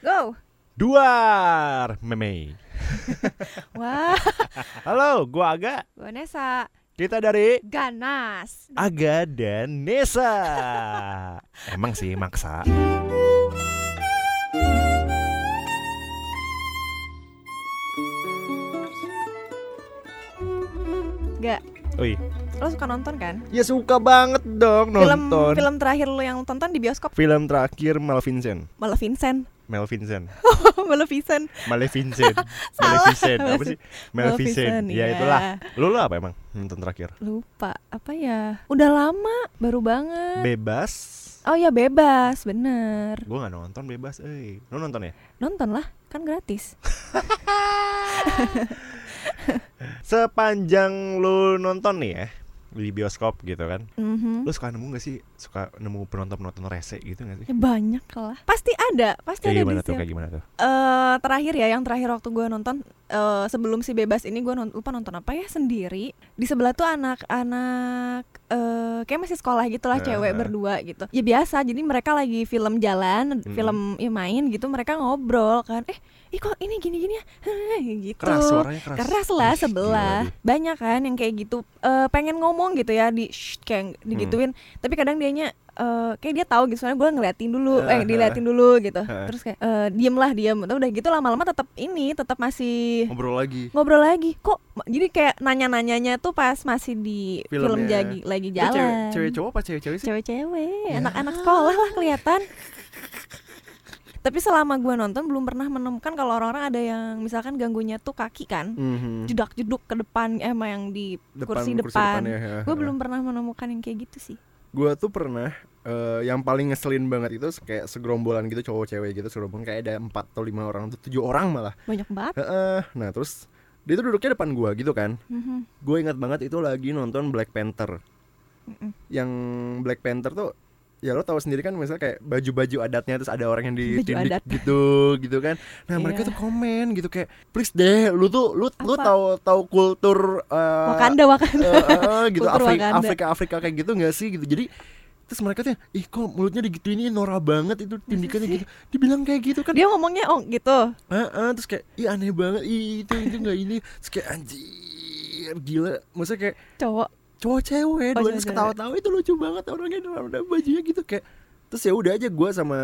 Go. Duar Meme. Wah, Halo, gua Aga. gua Nesa. Kita dari Ganas. Aga dan Nesa. Emang sih maksa. Gak, Oi, lo suka nonton kan? ya suka banget dong Film nonton. film terakhir lo yang tonton di bioskop Film terakhir Maleficent. malah Maleficent. Vincent. Maleficent. Salah. Maleficent. Apa sih? Maleficent, Maleficent. Ya iya. itulah. Lu lu apa emang nonton terakhir? Lupa apa ya? Udah lama, baru banget. Bebas. oh ya bebas, bener. Gua nggak nonton bebas, eh. Lu nonton ya? Nonton lah, kan gratis. Sepanjang lu nonton nih ya di bioskop gitu kan. Mhm. Lu suka nemu gak sih suka nemu penonton-penonton rese gitu gak sih? Ya banyak lah. Pasti ada, pasti Kayak ada gimana di tuh? Kayak gimana tuh? eh terakhir ya yang terakhir waktu gue nonton eh, sebelum si bebas ini gue non- lupa nonton apa ya sendiri. Di sebelah tuh anak-anak eh kayak masih sekolah gitu lah cewek Heeh. berdua gitu. Ya biasa jadi mereka lagi film jalan Mm-mm. film ya main gitu mereka ngobrol kan. Eh ih kok ini gini gini ya? Gitu. Keras suaranya keras. keras lah sebelah. gila, banyak kan yang kayak gitu. Eh, pengen ngomong gitu ya di shh, kayak Hmm. digituin. Tapi kadang dianya eh, kayak dia tahu gitu soalnya gue ngeliatin dulu eh Heeh. diliatin dulu gitu Heeh. terus kayak eh, diem lah diem udah gitu lama-lama tetap ini tetap masih Ngobrol lagi. ngobrol lagi kok jadi kayak nanya-nanyanya tuh pas masih di film Filmnya. lagi lagi Itu cewek, jalan cewek cowok apa cewek-cewek sih? cewek-cewek Ya. anak-anak sekolah lah kelihatan tapi selama gue nonton belum pernah menemukan kalau orang-orang ada yang misalkan ganggunya tuh kaki kan Mhm. jedak jeduk ke depan eh, emang yang di Depan- kursi depan, depannya, ya. gue belum pernah menemukan yang kayak gitu sih Gua tuh pernah eh, yang paling ngeselin banget itu kayak segerombolan gitu cowok cewek gitu segerombolan kayak ada empat atau lima orang tuh tujuh orang malah. banyak banget Heeh. Nah terus dia tuh duduknya depan gua gitu kan. Mhm. Gue ingat banget itu lagi nonton Black Panther. Mm-mm. Yang Black Panther tuh ya lo tahu sendiri kan misalnya kayak baju-baju adatnya terus ada orang yang Baju ditindik gitu gitu kan. Nah, mereka Iya. tuh komen gitu kayak please deh lu tuh lu lu Apa? tahu tahu kultur eh, Wakanda Wakanda eh, eh, gitu Kultur Afrika, Wakanda. Afrika Afrika kayak gitu nggak sih gitu. Jadi terus mereka tuh ih kok mulutnya digituin ini norak banget itu tindikannya sih? gitu. Dibilang kayak gitu kan. dia ngomongnya oh gitu Heeh, terus kayak ih aneh banget. Ih itu itu nggak ini. Terus kayak anjir gila. Maksudnya kayak cowok cowok cewek Oh, dua terus ketawa-tawa itu lucu banget orangnya dalam dalam bajunya gitu kayak terus ya udah aja gue sama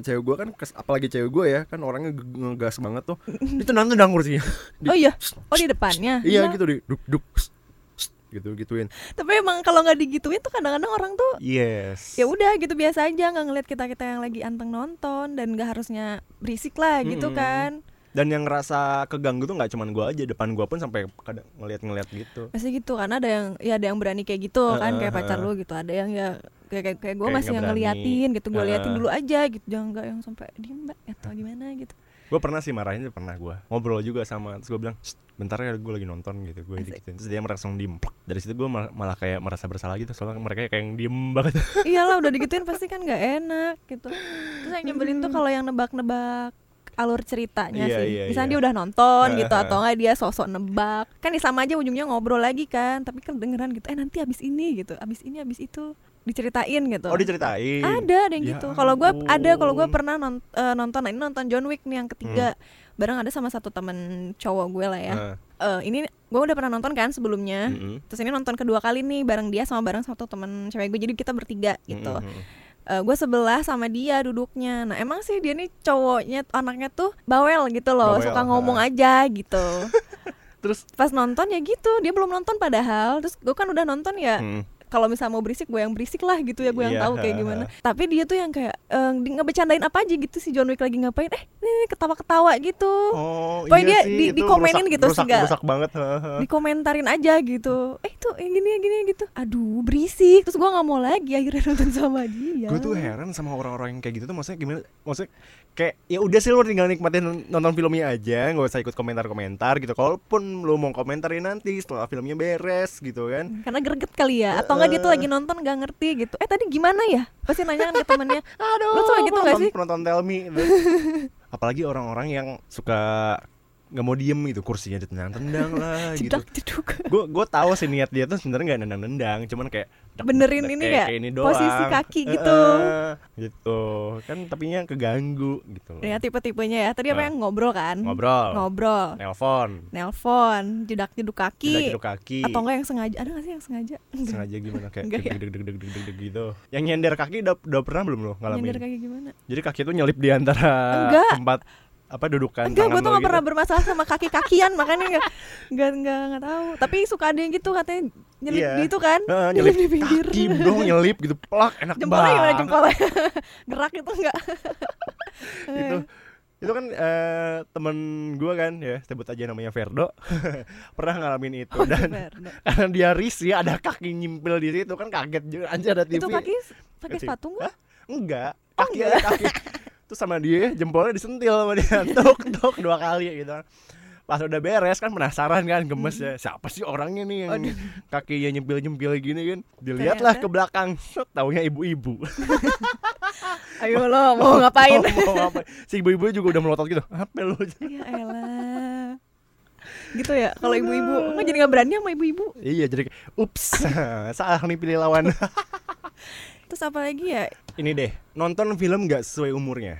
cewek gue kan kes- apalagi cewek gue ya kan orangnya ge- ngegas banget tuh. Itu nanti tendang kursinya Di- oh iya? Oh di depannya? Iya Nah, gitu di duk duk gitu gituin tapi emang kalau nggak digituin tuh kadang-kadang orang tuh yes. ya udah gitu biasa aja nggak ngeliat kita kita yang lagi anteng nonton dan nggak harusnya berisik lah gitu Mm-mm. kan dan yang ngerasa keganggu tuh nggak cuman gue aja depan gue pun sampai kadang ngeliat-ngeliat gitu. Pasti gitu karena ada yang ya ada yang berani kayak gitu kan kayak pacar Heeh. lu gitu. Ada yang ya kayak kayak, kayak gue masih yang ngeliatin gitu gue liatin Heeh. dulu aja gitu. Jangan nggak yang sampai diem mbak atau gimana gitu. Gue pernah sih marahin pernah gue ngobrol juga sama terus gue bilang "Shh, bentar ya gue lagi nonton gitu gue digituin terus dia merasa diem dari situ gue malah, malah kayak merasa bersalah gitu soalnya mereka kayak yang diem banget. Iyalah udah digituin pasti kan nggak enak gitu. Terus yang nyebelin tuh kalau yang nebak-nebak alur ceritanya Iya, sih. iya, misalnya iya. dia udah nonton gitu atau enggak dia sosok nebak. Kan ya sama aja ujungnya ngobrol lagi kan tapi kan dengeran gitu eh nanti abis ini gitu. Abis ini abis itu diceritain gitu. Oh diceritain? Ada ada yang Ya gitu. Kalau gue ada kalau gue ampun. pernah non- eh, nonton nah ini nonton John Wick nih yang ketiga. Bareng ada sama satu temen cowok gue lah ya. Nah, Eh, ini gue udah pernah nonton kan sebelumnya. Mm-mm. terus ini nonton kedua kali nih bareng dia sama bareng satu temen cewek gue jadi kita bertiga gitu Mm-mm. gue sebelah sama dia duduknya. Nah emang sih dia nih cowoknya anaknya tuh bawel gitu loh Bawel, suka ngomong aja gitu. Terus? Pas nonton ya gitu dia belum nonton padahal. Terus gue kan udah nonton ya mm, kalau misalnya mau berisik gue yang berisik lah gitu ya gue yang Iya, tahu kayak gimana. Tapi dia tuh yang kayak di- ngebecandain apa aja gitu si John Wick lagi ngapain. Eh nih ketawa-ketawa gitu. Oh Pokoknya dia iya sih, di- itu dikomenin rusak- gitu, rusak, segala- rusak banget heeh. dikomentarin aja gitu. Eh tuh yang gini yang gini gitu. Aduh berisik. Terus gue nggak mau lagi akhirnya nonton sama dia. Gue tuh heran sama orang-orang yang kayak gitu tuh. Maksudnya gimana? Maksudnya kayak ya udah sih lu tinggal nikmatin nonton filmnya aja nggak usah ikut komentar-komentar gitu. Kalaupun lu mau komentarin nanti setelah filmnya beres gitu kan. Karena greget kali ya. Atau enggak dia tuh lagi nonton nggak ngerti gitu. Eh tadi gimana ya? Pasti nanya kan ke temennya. Aduh Lu suka gitu nggak sih? penonton tell me gitu. apalagi orang-orang yang suka nggak mau diem gitu. Kursinya ditendang-tendang lah gitu. gue gue tahu sih niat dia tuh sebenarnya nggak nendang-nendang. Cuman kayak benerin ini kayak- ya kayak ini doang. posisi kaki gitu. gitu. Kan tapinya keganggu gitu loh. ya tipe-tipenya ya. Tadi apa yang ngobrol kan? Ngobrol. Ngobrol. Nelpon. Nelpon jedak jeduk kaki. Jeduk kaki. Atau enggak yang sengaja? Ada nggak sih yang sengaja? Enggak. sengaja gimana? Kayak Enggak ya? deg deg deg deg deg deg gitu. Yang nyender kaki udah, udah pernah belum lo ngalamin? Nyender kaki gimana? Jadi kaki tuh nyelip di antara Enggak. tempat apa dudukan enggak gue tuh nggak gitu. pernah bermasalah sama kaki kakian makanya nggak nggak nggak nggak tahu. Tapi suka ada yang gitu katanya nyelip Iya. di itu kan? Heeh, nyelip nyelip di pinggir. kaki dong nyelip gitu plak enak jempolnya gimana? banget. Jempolnya gerak itu enggak? Itu itu kan eh, temen gue kan ya sebut aja namanya Verdo pernah ngalamin itu. Oh, dan Verdo. karena dia risih ada kaki nyimpil di situ kan kaget juga anjir ada TV itu kaki pakai sepatu enggak? Hah? enggak. Oh, kaki ada kaki. Terus sama dia jempolnya disentil sama dia. Tuk tuk dua kali gitu pas udah beres kan penasaran kan gemes ya. Siapa sih orangnya nih yang Aduh. kakinya nyempil nyempil gini kan? Dilihatlah ke belakang taunya ibu-ibu. Ayo lo mau ngapain? mau ngapain? Si ibu-ibu juga udah melotot gitu apa lu ya elah. Gitu ya kalau ibu-ibu. Nggak jadi nggak berani sama ibu-ibu. Iya jadi ups salah nih pilih lawan. Terus apa lagi ya? Ini deh nonton film nggak sesuai umurnya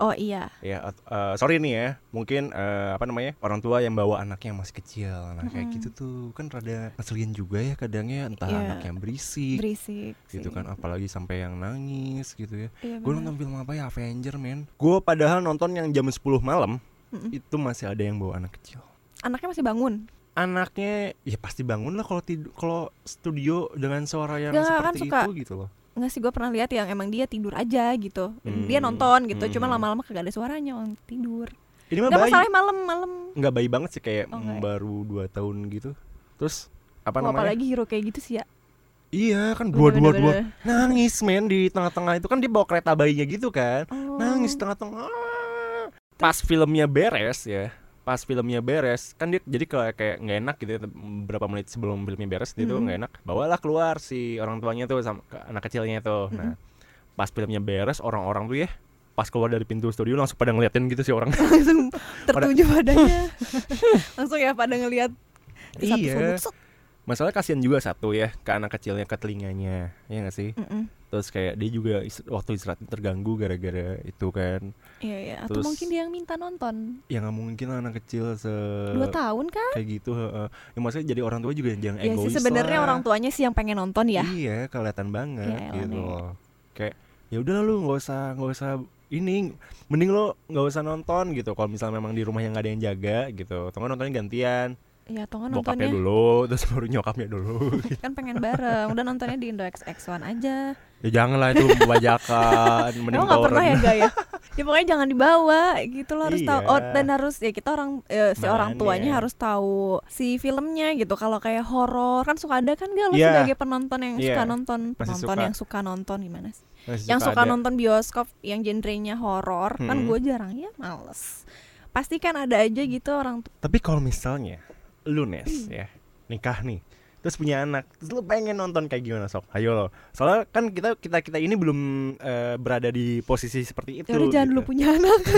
oh iya. Ya eh, sorry nih ya mungkin eh, apa namanya orang tua yang bawa anaknya yang masih kecil. Nah kayak Mm-mm. gitu tuh kan rada ngeselin juga ya kadangnya entah Iya. anak yang berisik berisik gitu sih. kan apalagi sampai yang nangis gitu ya. Iya, gue nonton film apa ya Avenger men? Gue padahal nonton yang jam 10 malam Mm-mm. itu masih ada yang bawa anak kecil. Anaknya masih bangun? Anaknya ya pasti bangun lah kalau tidur kalau studio dengan suara yang Nggak, kan seperti suka. itu gitu loh nggak sih gue pernah lihat yang emang dia tidur aja gitu. Dia Hmm. nonton gitu cuma Hmm. lama-lama kagak ada suaranya orang tidur. Ini mah nggak bayi. masalah malam-malam nggak bayi banget sih kayak Oh, ya? baru 2 tahun gitu. Terus apa Oh, namanya? apalagi hero kayak gitu sih ya? Iya kan Bener, dua dua dua nangis men di tengah-tengah itu. Kan dia bawa kereta bayinya gitu kan. Oh. nangis tengah-tengah. Pas filmnya beres ya pas filmnya beres kan dia jadi kayak kayak nggak enak gitu ya, beberapa menit sebelum filmnya beres dia tuh Mm. nggak enak bawalah keluar si orang tuanya tuh sama ke anak kecilnya tuh. Nah pas filmnya beres orang-orang tuh ya pas keluar dari pintu studio langsung pada ngeliatin gitu sih orang. Langsung tertuju padanya. Langsung ya pada satu Iya. Masalah kasihan juga satu ya ke anak kecilnya ke telinganya ya nggak sih? Mm-mm. terus kayak dia juga is- waktu istirahat terganggu gara-gara itu kan. Iya iya. Atau Terus- mungkin dia yang minta nonton. Ya nggak mungkin lah anak kecil se dua tahun kan kayak gitu heeh. ya maksudnya jadi orang tua juga jangan ya egois sih sebenarnya orang tuanya sih yang pengen nonton ya. Iya kelihatan banget Iya, gitu loh. Kayak ya udah lu nggak usah nggak usah ini mending lo nggak usah nonton gitu. Kalau misalnya memang di rumahnya nggak ada yang jaga gitu. Atau nontonnya gantian ya atau nggak bokapnya nontonnya dulu terus baru nyokapnya dulu kan pengen bareng udah nontonnya di Indo XX1 aja ya jangan lah itu membajakan mending Emang nggak pernah ya gaya ya pokoknya jangan dibawa gitu lo harus tahu Iya. oh dan harus ya kita orang eh, si orang Makanya. tuanya harus tahu si filmnya gitu kalau kayak horor kan suka ada kan gak lo Iya. sebagai penonton yang Iya. suka nonton Masih penonton suka. yang suka nonton gimana sih Masih yang suka ada. nonton bioskop yang genrenya horor kan Mm-mm. gue jarang ya males pasti kan ada aja gitu orang Tapi kalau misalnya lu Nes Hmm. ya. Nikah nih. Terus punya anak. Terus lu pengen nonton kayak gimana sok? Ayo. Lo soalnya kan kita kita kita ini belum eh, berada di posisi seperti itu ya udah jangan gitu. dulu punya anak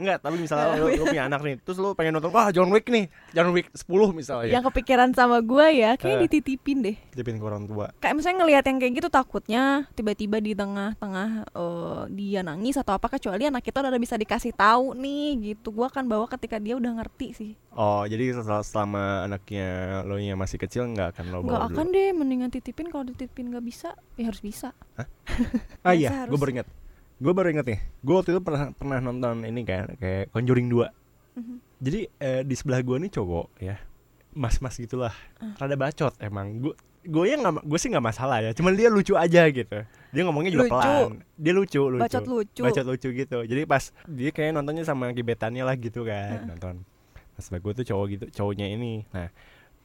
Enggak, tapi misalnya lu, lu punya anak nih, terus lu pengen nonton, wah John Wick nih, John Wick 10 misalnya. yang kepikiran sama gue ya kayak Eh. dititipin deh Tipin ke orang tua. kayak misalnya ngelihat yang kayak gitu takutnya tiba-tiba di tengah-tengah eh, dia nangis atau apa kecuali anak kita udah bisa dikasih tahu nih gitu gua akan bawa ketika dia udah ngerti sih Oh, jadi selama anaknya lo yang masih kecil nggak akan lo nggak bawa akan dulu. deh mendingan titipin kalau dititipin nggak bisa ya harus bisa Ah biasa iya, gue baru ingat. Gue baru ingat nih. Gue waktu itu pernah pernah nonton ini kan kayak Conjuring 2. Mhm. Jadi eh, di sebelah gue nih cowok ya. Mas-mas gitulah. Ah. Rada bacot emang. Gue gue yang nggak gue sih nggak masalah ya. Cuman dia lucu aja gitu. Dia ngomongnya juga Lucu. pelan. Dia lucu, lucu. bacot lucu bacot lucu gitu jadi pas dia kayak nontonnya sama gebetannya lah gitu kan Heeh. nonton pas gue tuh cowok gitu cowoknya ini nah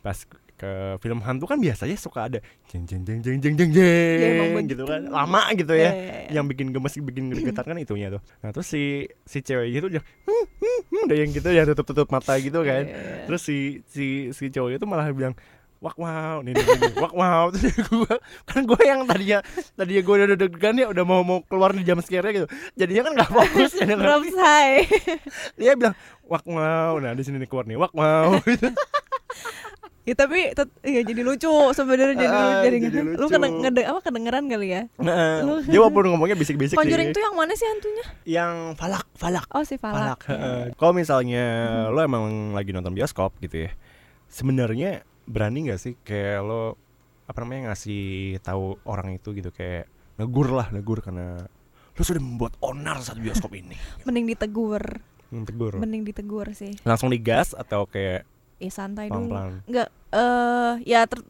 pas ke film hantu kan biasanya suka ada jeng jeng jeng jeng jeng jeng jeng begitu. gitu kan lama gitu Iya, ya iya, iya. yang bikin gemes bikin getar kan itunya tuh nah terus si si cewek gitu dia hmm, hmm, hmm, udah yang gitu ya tutup tutup mata gitu kan Iya, iya, iya. terus si si si cowok itu malah bilang wak wow nih, nih, wak wow terus gue kan gue yang tadinya tadinya gue udah deg-degan ya udah mau mau keluar di jam scare gitu jadinya kan nggak fokus ya. Drop high dia bilang wak wow nah di sini nih keluar nih wak wow gitu. Ya tapi tet- ya jadi lucu sebenarnya jadi, Ah, jadi, jadi lu lucu. kena ngede- apa kedengeran kali ya? Nah, Lu- dia walaupun ngomongnya bisik-bisik Conjuring sih. tuh yang mana sih hantunya? Yang falak, falak. Oh si Falak. Falak. heeh. Kalau misalnya lo emang lagi nonton bioskop gitu ya, sebenarnya berani nggak sih kayak lo apa namanya ngasih tahu orang itu gitu kayak negur lah negur karena lo sudah membuat onar saat bioskop ini. Mending ditegur, Hmm, Tegur. mending ditegur sih. Langsung digas atau kayak Ya santai dulu. pelan-pelan? Enggak eh ya ter-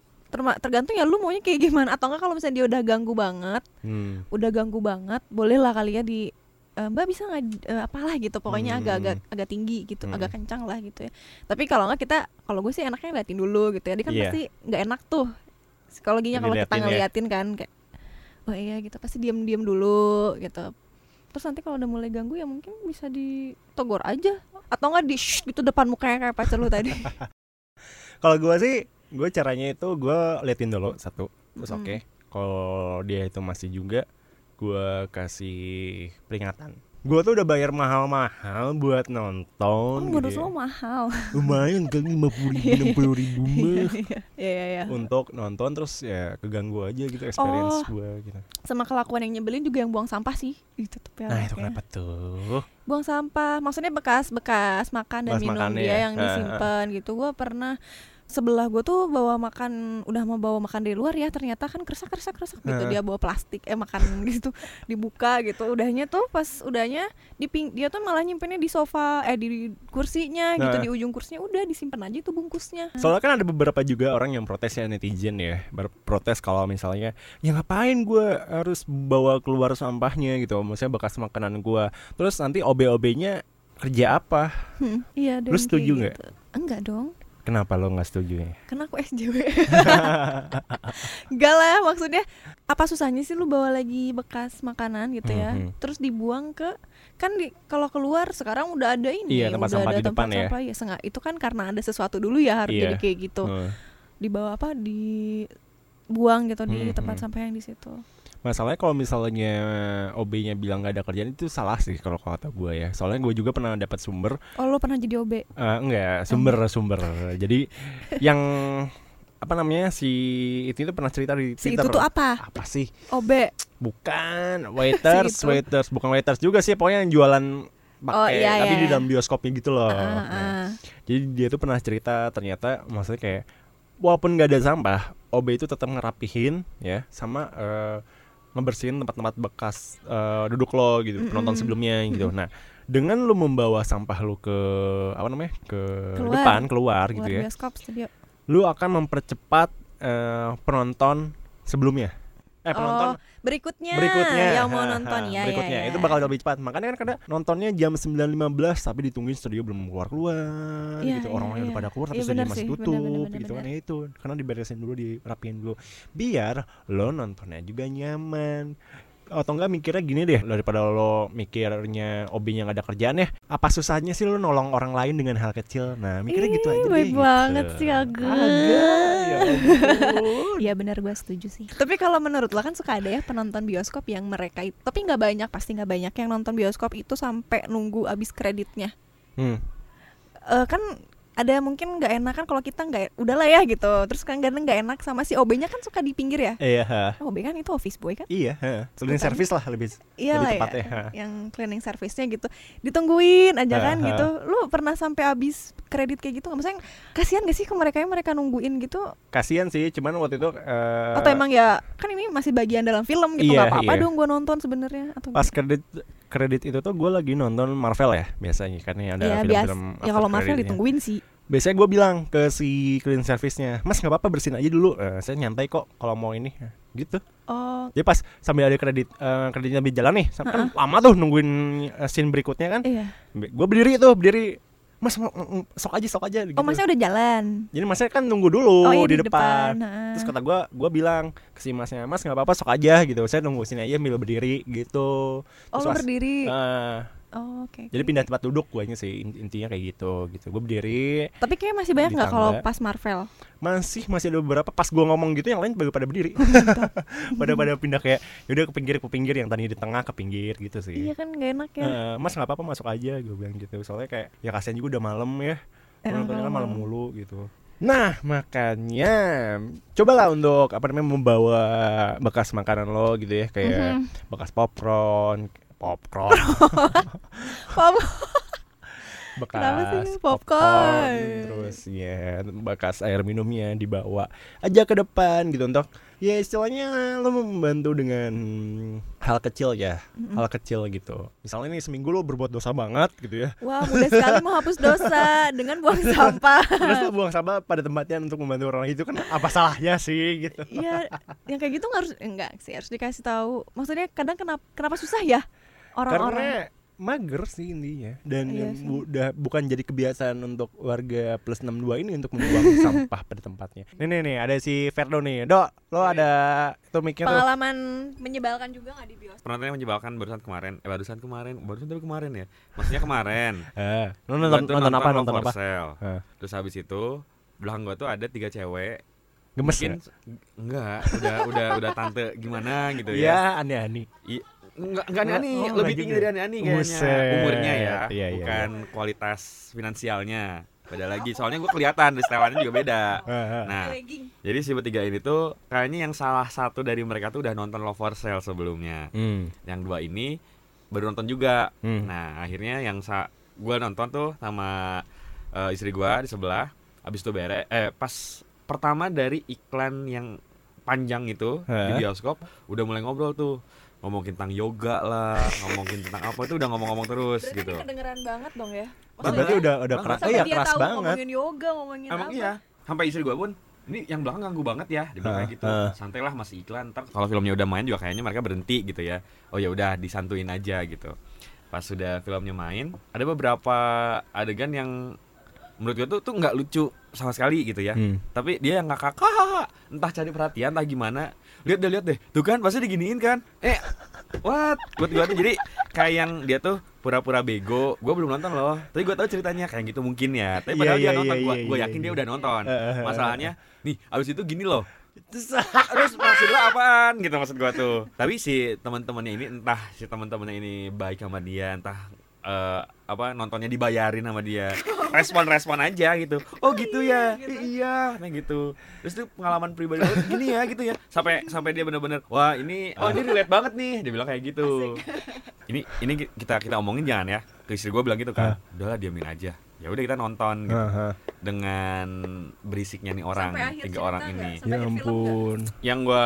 tergantung ya lu maunya kayak gimana atau enggak kalau misalnya dia udah ganggu banget, Hmm. udah ganggu banget, boleh lah kali ya di eh, Mbak bisa nggak eh, apalah gitu pokoknya Hmm. agak-agak agak tinggi gitu, Hmm. agak kencang lah gitu ya. Tapi kalau nggak kita kalau gue sih enaknya liatin dulu gitu ya. Dia kan Iya. pasti nggak enak tuh psikologinya kalau kita ya. ngeliatin kan kayak oh iya gitu pasti diam-diam dulu gitu. Terus nanti kalau udah mulai ganggu ya mungkin bisa ditogor aja atau enggak di shh gitu depan mukanya kayak pacar lu tadi. Kalau gue sih, gue caranya itu gue liatin dulu satu, terus Mm. oke. Kalau dia itu masih juga, gue kasih peringatan. Gue tuh udah bayar mahal-mahal buat nonton. Oh, gitu ya. lo mahal. Lumayan kan lima puluh ribu, enam puluh ribu mah. Iya iya iya. Untuk nonton terus ya keganggu aja gitu experience Oh. gue gitu. Sama kelakuan yang nyebelin juga yang buang sampah sih. Itu tuh ya. Nah itu anaknya. kenapa tuh? Buang sampah, maksudnya bekas-bekas makan dan Bekas minum makannya dia ya. yang Ah, ah. disimpan gitu. Gua pernah sebelah gue tuh bawa makan udah mau bawa makan dari luar ya ternyata kan kersak kersak kersak gitu dia bawa plastik eh makan gitu dibuka gitu. Udahnya tuh pas udahnya di ping dia tuh malah nyimpennya di sofa eh di kursinya gitu di ujung kursinya. Udah disimpan aja itu bungkusnya. Soalnya kan ada beberapa juga orang yang protes ya netizen ya Berprotes kalau misalnya Ya ngapain gue harus bawa keluar sampahnya? gitu. Maksudnya bekas makanan gue Terus nanti OB-OB-nya kerja apa? Hmm, iya Lu yang setuju nggak? gitu. enggak dong Kenapa lo nggak setuju ya? Karena aku SJW Enggak lah maksudnya Apa susahnya sih lu bawa lagi bekas makanan gitu ya Mhm. Terus dibuang ke Kan di kalau keluar sekarang udah ada ini Iya, tempat udah sampah ada di depan tempat ya. sampah ya senga- Itu kan karena ada sesuatu dulu ya harus Iya. jadi kayak gitu Hmm. Dibawa apa di buang gitu di Mhm. tempat sampah yang di situ Masalahnya kalau misalnya OB-nya bilang nggak ada kerjaan itu salah sih kalau kata gue ya. Soalnya gue juga pernah dapat sumber, Oh lu pernah jadi OB eh, enggak sumber sumber. Jadi yang apa namanya si itu itu pernah cerita di Si Twitter. itu tuh apa? Apa sih? OB Bukan waiters, Si itu. waiters, bukan waiters juga sih. Pokoknya yang jualan pakai Oh, iya, tapi iya, di iya. dalam bioskopnya gitu loh. Ah, Nah, ah. Jadi dia tuh pernah cerita ternyata maksudnya kayak walaupun nggak ada sampah, OB itu tetap ngerapihin ya sama eh, ngebersihin tempat-tempat bekas eh, duduk lo gitu, penonton Mm-mm. sebelumnya gitu. Nah, dengan lu membawa sampah lu ke apa namanya? ke Keluar. depan, keluar, Keluar gitu ya. bioskop studio Lu akan mempercepat eh, penonton sebelumnya. Eh, penonton. Oh berikutnya berikutnya. Yang mau nonton. Ha, ya berikutnya. ya, ya. itu bakal lebih cepat. Makanya kan kadang nontonnya jam 9.15 tapi ditungguin studio belum keluar keluar Iya, gitu. iya, orang-orang iya. udah pada keluar tapi Iya, studio masih sih, tutup benar, benar, gitu kan. ya itu. Karena diberesin dulu dirapiin dulu. Biar lo nontonnya juga nyaman atau enggak mikirnya gini deh daripada lo mikirnya OB-nya nggak ada kerjaan ya apa susahnya sih lo nolong orang lain dengan hal kecil nah mikirnya gitu Ih, aja baik deh, gitu. banget sih, Agus. Agak, ya. Iya benar gue setuju sih. Tapi kalau menurut lo kan suka ada ya penonton bioskop yang mereka itu, tapi nggak banyak pasti nggak banyak yang nonton bioskop itu sampai nunggu abis kreditnya. Hmm. Eh kan ada mungkin nggak enak kan kalau kita nggak udahlah ya gitu. Terus kan kadang nggak enak sama si OB-nya kan suka di pinggir ya. iya. OB kan itu office boy kan? iya cleaning service lah lebih Iya lebih tepatnya ya, yang cleaning service-nya gitu ditungguin aja kan gitu. Lu pernah sampai abis kredit kayak gitu nggak? Maksudnya kasihan gak sih ke mereka yang mereka nungguin gitu? kasihan sih cuman waktu itu eh, Atau emang ya kan ini masih bagian dalam film gitu Iya, nggak apa-apa iya. dong gue nonton sebenarnya atau pas kredit kredit itu tuh gue lagi nonton Marvel ya biasanya kan ya ada ya biasa film-film ya after kalau Marvel ditungguin sih. Biasanya gue bilang ke si cleaning service-nya mas nggak apa-apa bersihin aja dulu. Eh, saya nyantai kok kalau mau ini. Gitu. Oh. Jadi pas sambil ada kredit eh, kreditnya berjalan nih sam- kan lama tuh nungguin eh, scene berikutnya kan. Iya. Gue berdiri tuh berdiri mas sok aja sok aja gitu oh masnya udah jalan jadi masnya kan nunggu dulu oh iya di, depan, ha. Terus kata gue, gue bilang ke si masnya, mas nggak apa-apa sok aja gitu. Saya nunggu sini aja sambil berdiri gitu. oh Terus lu pas- berdiri Eh, oh oke jadi pindah tempat duduk guanya sih in- intinya kayak gitu gitu. Gue berdiri, tapi kayak masih banyak nggak kalau pas Marvel? Masih masih ada beberapa. Pas gue ngomong gitu yang lain pada pada berdiri. pada pada pindah kayak yaudah ke pinggir ke pinggir yang tadi di tengah ke pinggir gitu sih. iya kan gak enak ya. Eh, mas nggak apa-apa masuk aja gue bilang gitu. Soalnya kayak ya kasihan juga udah malam ya. Eh, kan malam mulu gitu. Nah, makanya cobalah untuk apa namanya membawa bekas makanan lo gitu ya, kayak Mhm. bekas popcorn, popcorn, Pop- bekas Kenapa sih popcorn? terus ya bekas air minumnya dibawa aja ke depan gitu untuk ya istilahnya lo membantu dengan hal kecil ya, hal kecil gitu. Misalnya nih seminggu lo berbuat dosa banget gitu ya. Wah, mudah sekali menghapus dosa dengan buang sampah. Terus lo buang sampah pada tempatnya untuk membantu orang itu kan apa salahnya sih gitu. Iya, yang kayak gitu nggak harus enggak sih harus dikasih tahu. Maksudnya kadang kenapa kenapa susah ya orang-orang? Karena mager sih intinya dan Iya yang sih. udah bukan jadi kebiasaan untuk warga plus 62 ini untuk membuang sampah pada tempatnya. Nih nih nih ada si Ferdo nih. Dok, lo ada tuh mic-nya tuh. Pengalaman menyebalkan juga nggak di bioskop? Penontonnya menyebalkan barusan kemarin, eh barusan kemarin, barusan dari kemarin ya. Maksudnya kemarin. Eh, lo Gua nonton, tuh nonton apa? Nonton apa? Eh, Terus habis itu belakang gua tuh ada tiga cewek. Gemes Mungkin ya? enggak, udah udah udah tante gimana gitu Iya, ya. aneh-aneh. Enggak enggak Enggak, aneh, oh, lebih tinggi dari aneh-aneh kayaknya. Buset. Umurnya ya, Iya, iya, bukan kualitas finansialnya. Beda lagi, soalnya gua kelihatan di setelannya juga beda. Nah, jadi si bertiga ini tuh kayaknya yang salah satu dari mereka tuh udah nonton Love for Sale sebelumnya. Hmm. Yang dua ini baru nonton juga. Hmm. Nah, akhirnya yang sa gua nonton tuh sama eh, istri gua di sebelah. Habis itu bere eh pas pertama dari iklan yang panjang itu di bioskop udah mulai ngobrol tuh. Ngomongin tentang yoga lah, ngomongin tentang apa itu udah ngomong-ngomong terus Berarti gitu. ini kedengeran banget dong ya? Oh, berarti udah udah keras. Eh, ya dia keras tahu banget. ngomongin yoga, ngomongin Emang apa? iya. Sampai istri gua pun ini yang belakang ganggu banget ya dibilang Hah, kayak gitu. hah. Santai lah masih iklan. Ntar kalau filmnya udah main juga kayaknya mereka berhenti gitu ya. Oh ya udah disantuin aja gitu. Pas sudah filmnya main, ada beberapa adegan yang menurut gua tuh tuh nggak lucu sama sekali gitu ya. Hmm. Tapi dia yang ngakak kakak, entah cari perhatian entah gimana. Lihat deh lihat deh. Tuh kan pasti diginiin kan. Eh What? Buat gua tuh jadi kayak yang dia tuh pura-pura bego. Gua belum nonton loh. Tapi gua tahu ceritanya kayak gitu mungkin ya. Tapi Iya, padahal iya, dia nonton. iya, Gua, iya, gua iya, yakin iya. dia udah nonton. Eh, eh, eh, Masalahnya, nih abis itu gini loh. Terus maksud lo apaan gitu maksud gua tuh. Tapi si teman-temannya ini entah si teman-temannya ini baik sama dia, entah eh, apa nontonnya dibayarin sama dia. Respon-respon aja gitu. Oh gitu ya. "Ih, Iya, nah gitu. Terus tuh pengalaman pribadi lo gini ya gitu ya. Sampai sampai dia bener-bener wah ini oh ini relate banget nih. Dia bilang kayak gitu. Ini ini kita kita omongin jangan ya. Ke istri gue bilang gitu kan. Udahlah diamin aja. Ya udah kita nonton gitu. Aha. dengan berisiknya nih orang tiga orang ini Ya ampun. yang gua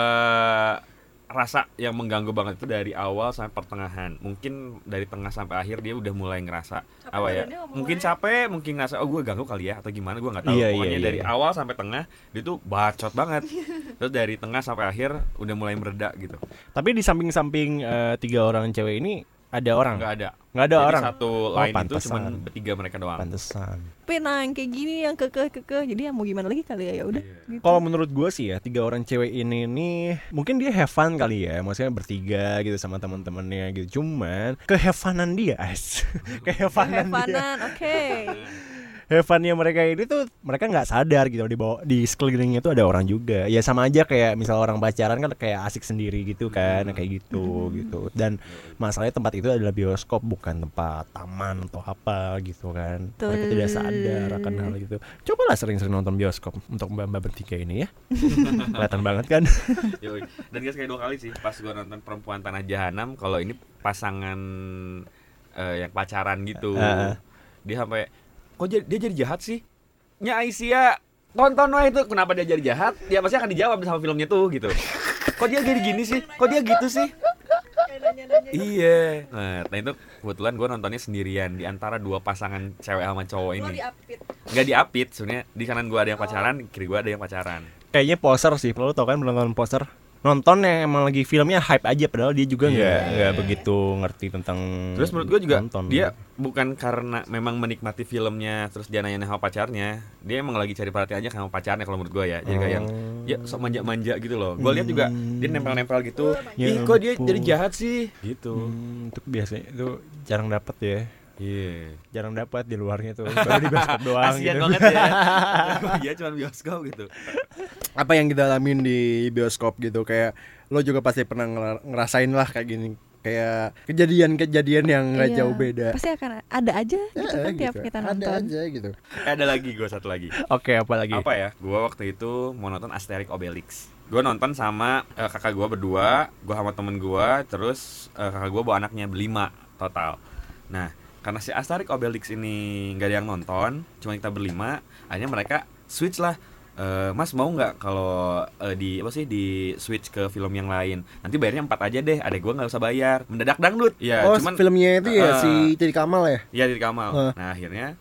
rasa yang mengganggu banget itu dari awal sampai pertengahan. Mungkin dari tengah sampai akhir dia udah mulai ngerasa Capek apa ya mungkin capek mungkin ngerasa oh gue ganggu kali ya atau gimana gue nggak tahu. Iya, iya, pokoknya iya, dari iya. awal sampai tengah dia tuh bacot banget. Terus dari tengah sampai akhir udah mulai mereda gitu. Tapi di samping-samping eh, tiga orang cewek ini ada orang. nggak ada Nggak ada Jadi orang. satu Oh, line itu cuma bertiga mereka doang Pantesan. Tapi nah yang kayak gini yang kekeh kekeh jadi ya mau gimana lagi kali ya ya udah. Iya. gitu. Kalau menurut gue sih ya tiga orang cewek ini nih mungkin dia have fun kali ya, maksudnya bertiga gitu sama teman-temannya gitu. Cuman kehevanan dia, as, kehevanan dia, Hevanan, oke. have funnya mereka ini tuh mereka nggak sadar gitu di bawah di sekelilingnya tuh ada orang juga. Ya sama aja kayak misal orang pacaran kan kayak asik sendiri gitu kan, kayak gitu gitu. Dan masalahnya tempat itu adalah bioskop bukan tempat taman atau apa gitu kan. Mereka Betul. tidak sadar akan hal itu. Cobalah sering-sering nonton bioskop untuk mbak-mbak bertiga ini ya. Kelihatan banget kan. Dan guys kayak dua kali sih pas gua nonton perempuan tanah jahanam kalau ini pasangan eh, yang pacaran gitu. Heeh. Dia sampai kok jadi, dia jadi jahat sih? Nya Aisyah tonton wah itu kenapa dia jadi jahat? Ya pasti akan dijawab sama filmnya tuh gitu. Kok dia jadi gini sih? Kok dia gitu sih? Iya. Nah, nah itu kebetulan gue nontonnya sendirian di antara dua pasangan cewek sama cowok ini. diapit. Nggak diapit sebenarnya. Di kanan gue ada yang pacaran, kiri gue ada yang pacaran. Kayaknya poser sih, lo tau kan belum nonton poser? Nonton yang emang lagi filmnya hype aja padahal dia juga nggak Iya. nggak begitu ngerti tentang Terus menurut gue juga nonton. dia bukan karena memang menikmati filmnya terus dia nanya sama pacarnya, dia emang lagi cari perhatian aja sama pacarnya kalau menurut gue ya. Jadi kayak yang ya sok manja-manja gitu loh. Gue lihat juga dia nempel-nempel gitu. Ya Ih kok dia jadi jahat sih? Gitu. Hmm, itu biasanya itu jarang dapat ya. Iya. Jarang dapat di luarnya tuh. Baru di bioskop doang Kasian gitu. banget ya. Dia cuma bioskop gitu. Apa yang kita alamin di bioskop gitu kayak lo juga pasti pernah ngera- ngerasain lah kayak gini kayak kejadian-kejadian yang nggak Iya. jauh beda. Pasti akan ada aja gitu Ya, kan tiap gitu. kita Ada nonton. aja gitu. Eh, ada lagi gue satu lagi. Oke, apa lagi? Apa ya? Gue waktu itu mau nonton Asterix Obelix. Gue nonton sama eh, kakak gue berdua, gue sama temen gue, terus eh, kakak gue bawa anaknya berlima total. Nah, karena si Asterix Obelix ini nggak ada yang nonton, cuma kita berlima, akhirnya mereka switch lah. Eh, mas mau nggak kalau eh, di apa sih di switch ke film yang lain? Nanti bayarnya empat aja deh. Adek gue nggak usah bayar. Mendadak dangdut. Ya, oh, cuman filmnya itu ya Eh, si Teddy Kamal ya? Iya di Kamal. Hah. Nah akhirnya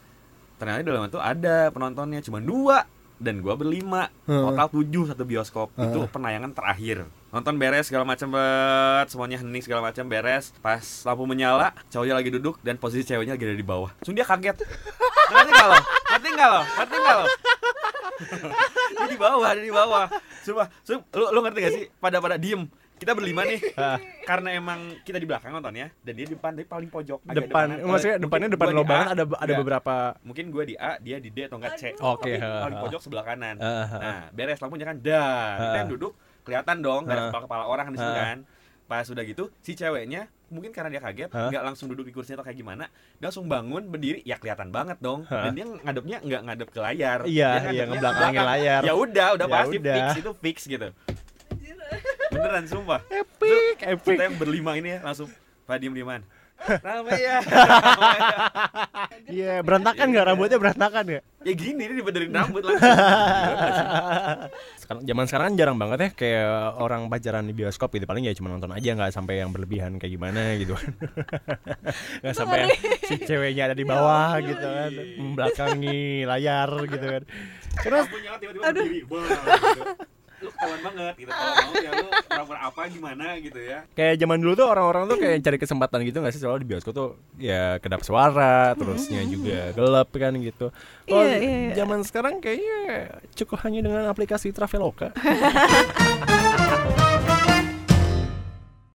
ternyata di dalam itu ada penontonnya cuma dua dan gua berlima total tujuh satu bioskop Hah. itu penayangan terakhir nonton beres segala macam bet. Semuanya hening segala macam beres. Pas lampu menyala cowoknya lagi duduk dan posisi ceweknya lagi ada di bawah. Terus dia kaget. Ngerti nggak lo? Ngerti nggak lo? Ngerti nggak lo? Dia di bawah dia di bawah. Sumpah lu, lu ngerti gak sih? Pada pada diem. Kita berlima nih. Karena emang kita di belakang nontonnya dan dia di depan di paling pojok agak Depan, depanan. maksudnya Mungkin depannya depan lo banget ada ada enggak. beberapa mungkin gue di A dia di D atau enggak C. Oke, Tapi ha, paling pojok sebelah kanan. Ha. nah beres lampunya kan dah. Kita yang duduk kelihatan dong nggak ada kepala kepala orang di situ Ha. kan pas sudah gitu si ceweknya mungkin karena dia kaget nggak langsung duduk di kursinya atau kayak gimana dia langsung bangun berdiri ya kelihatan banget dong Ha. dan dia ngadepnya nggak ngadep ke layar Iya, iya, ngebelakangin belakang. layar. ya udah udah Ya pasti udah. fix itu fix gitu beneran sumpah epic, epic. kita yang berlima ini ya langsung pak diem dieman Rame ya Iya, berantakan nggak rambutnya berantakan nggak? ya gini nih dibenerin rambut langsung sih? Sekarang zaman sekarang kan jarang banget ya kayak orang pacaran di bioskop gitu paling ya cuma nonton aja nggak sampai yang berlebihan kayak gimana gitu kan. Nggak sampai yang si ceweknya ada di bawah gitu kan, membelakangi layar gitu kan. Terus Lampu nyala tiba-tiba berdiri gitu. Lu ketahuan banget gitu kalau mau ya lu pura-pura apa gimana gitu ya kayak zaman dulu tuh orang-orang tuh kayak cari kesempatan gitu nggak sih soalnya di bioskop tuh ya kedap suara terusnya juga gelap kan gitu. Kalau Iya, iya, iya. zaman sekarang kayaknya cukup hanya dengan aplikasi Traveloka.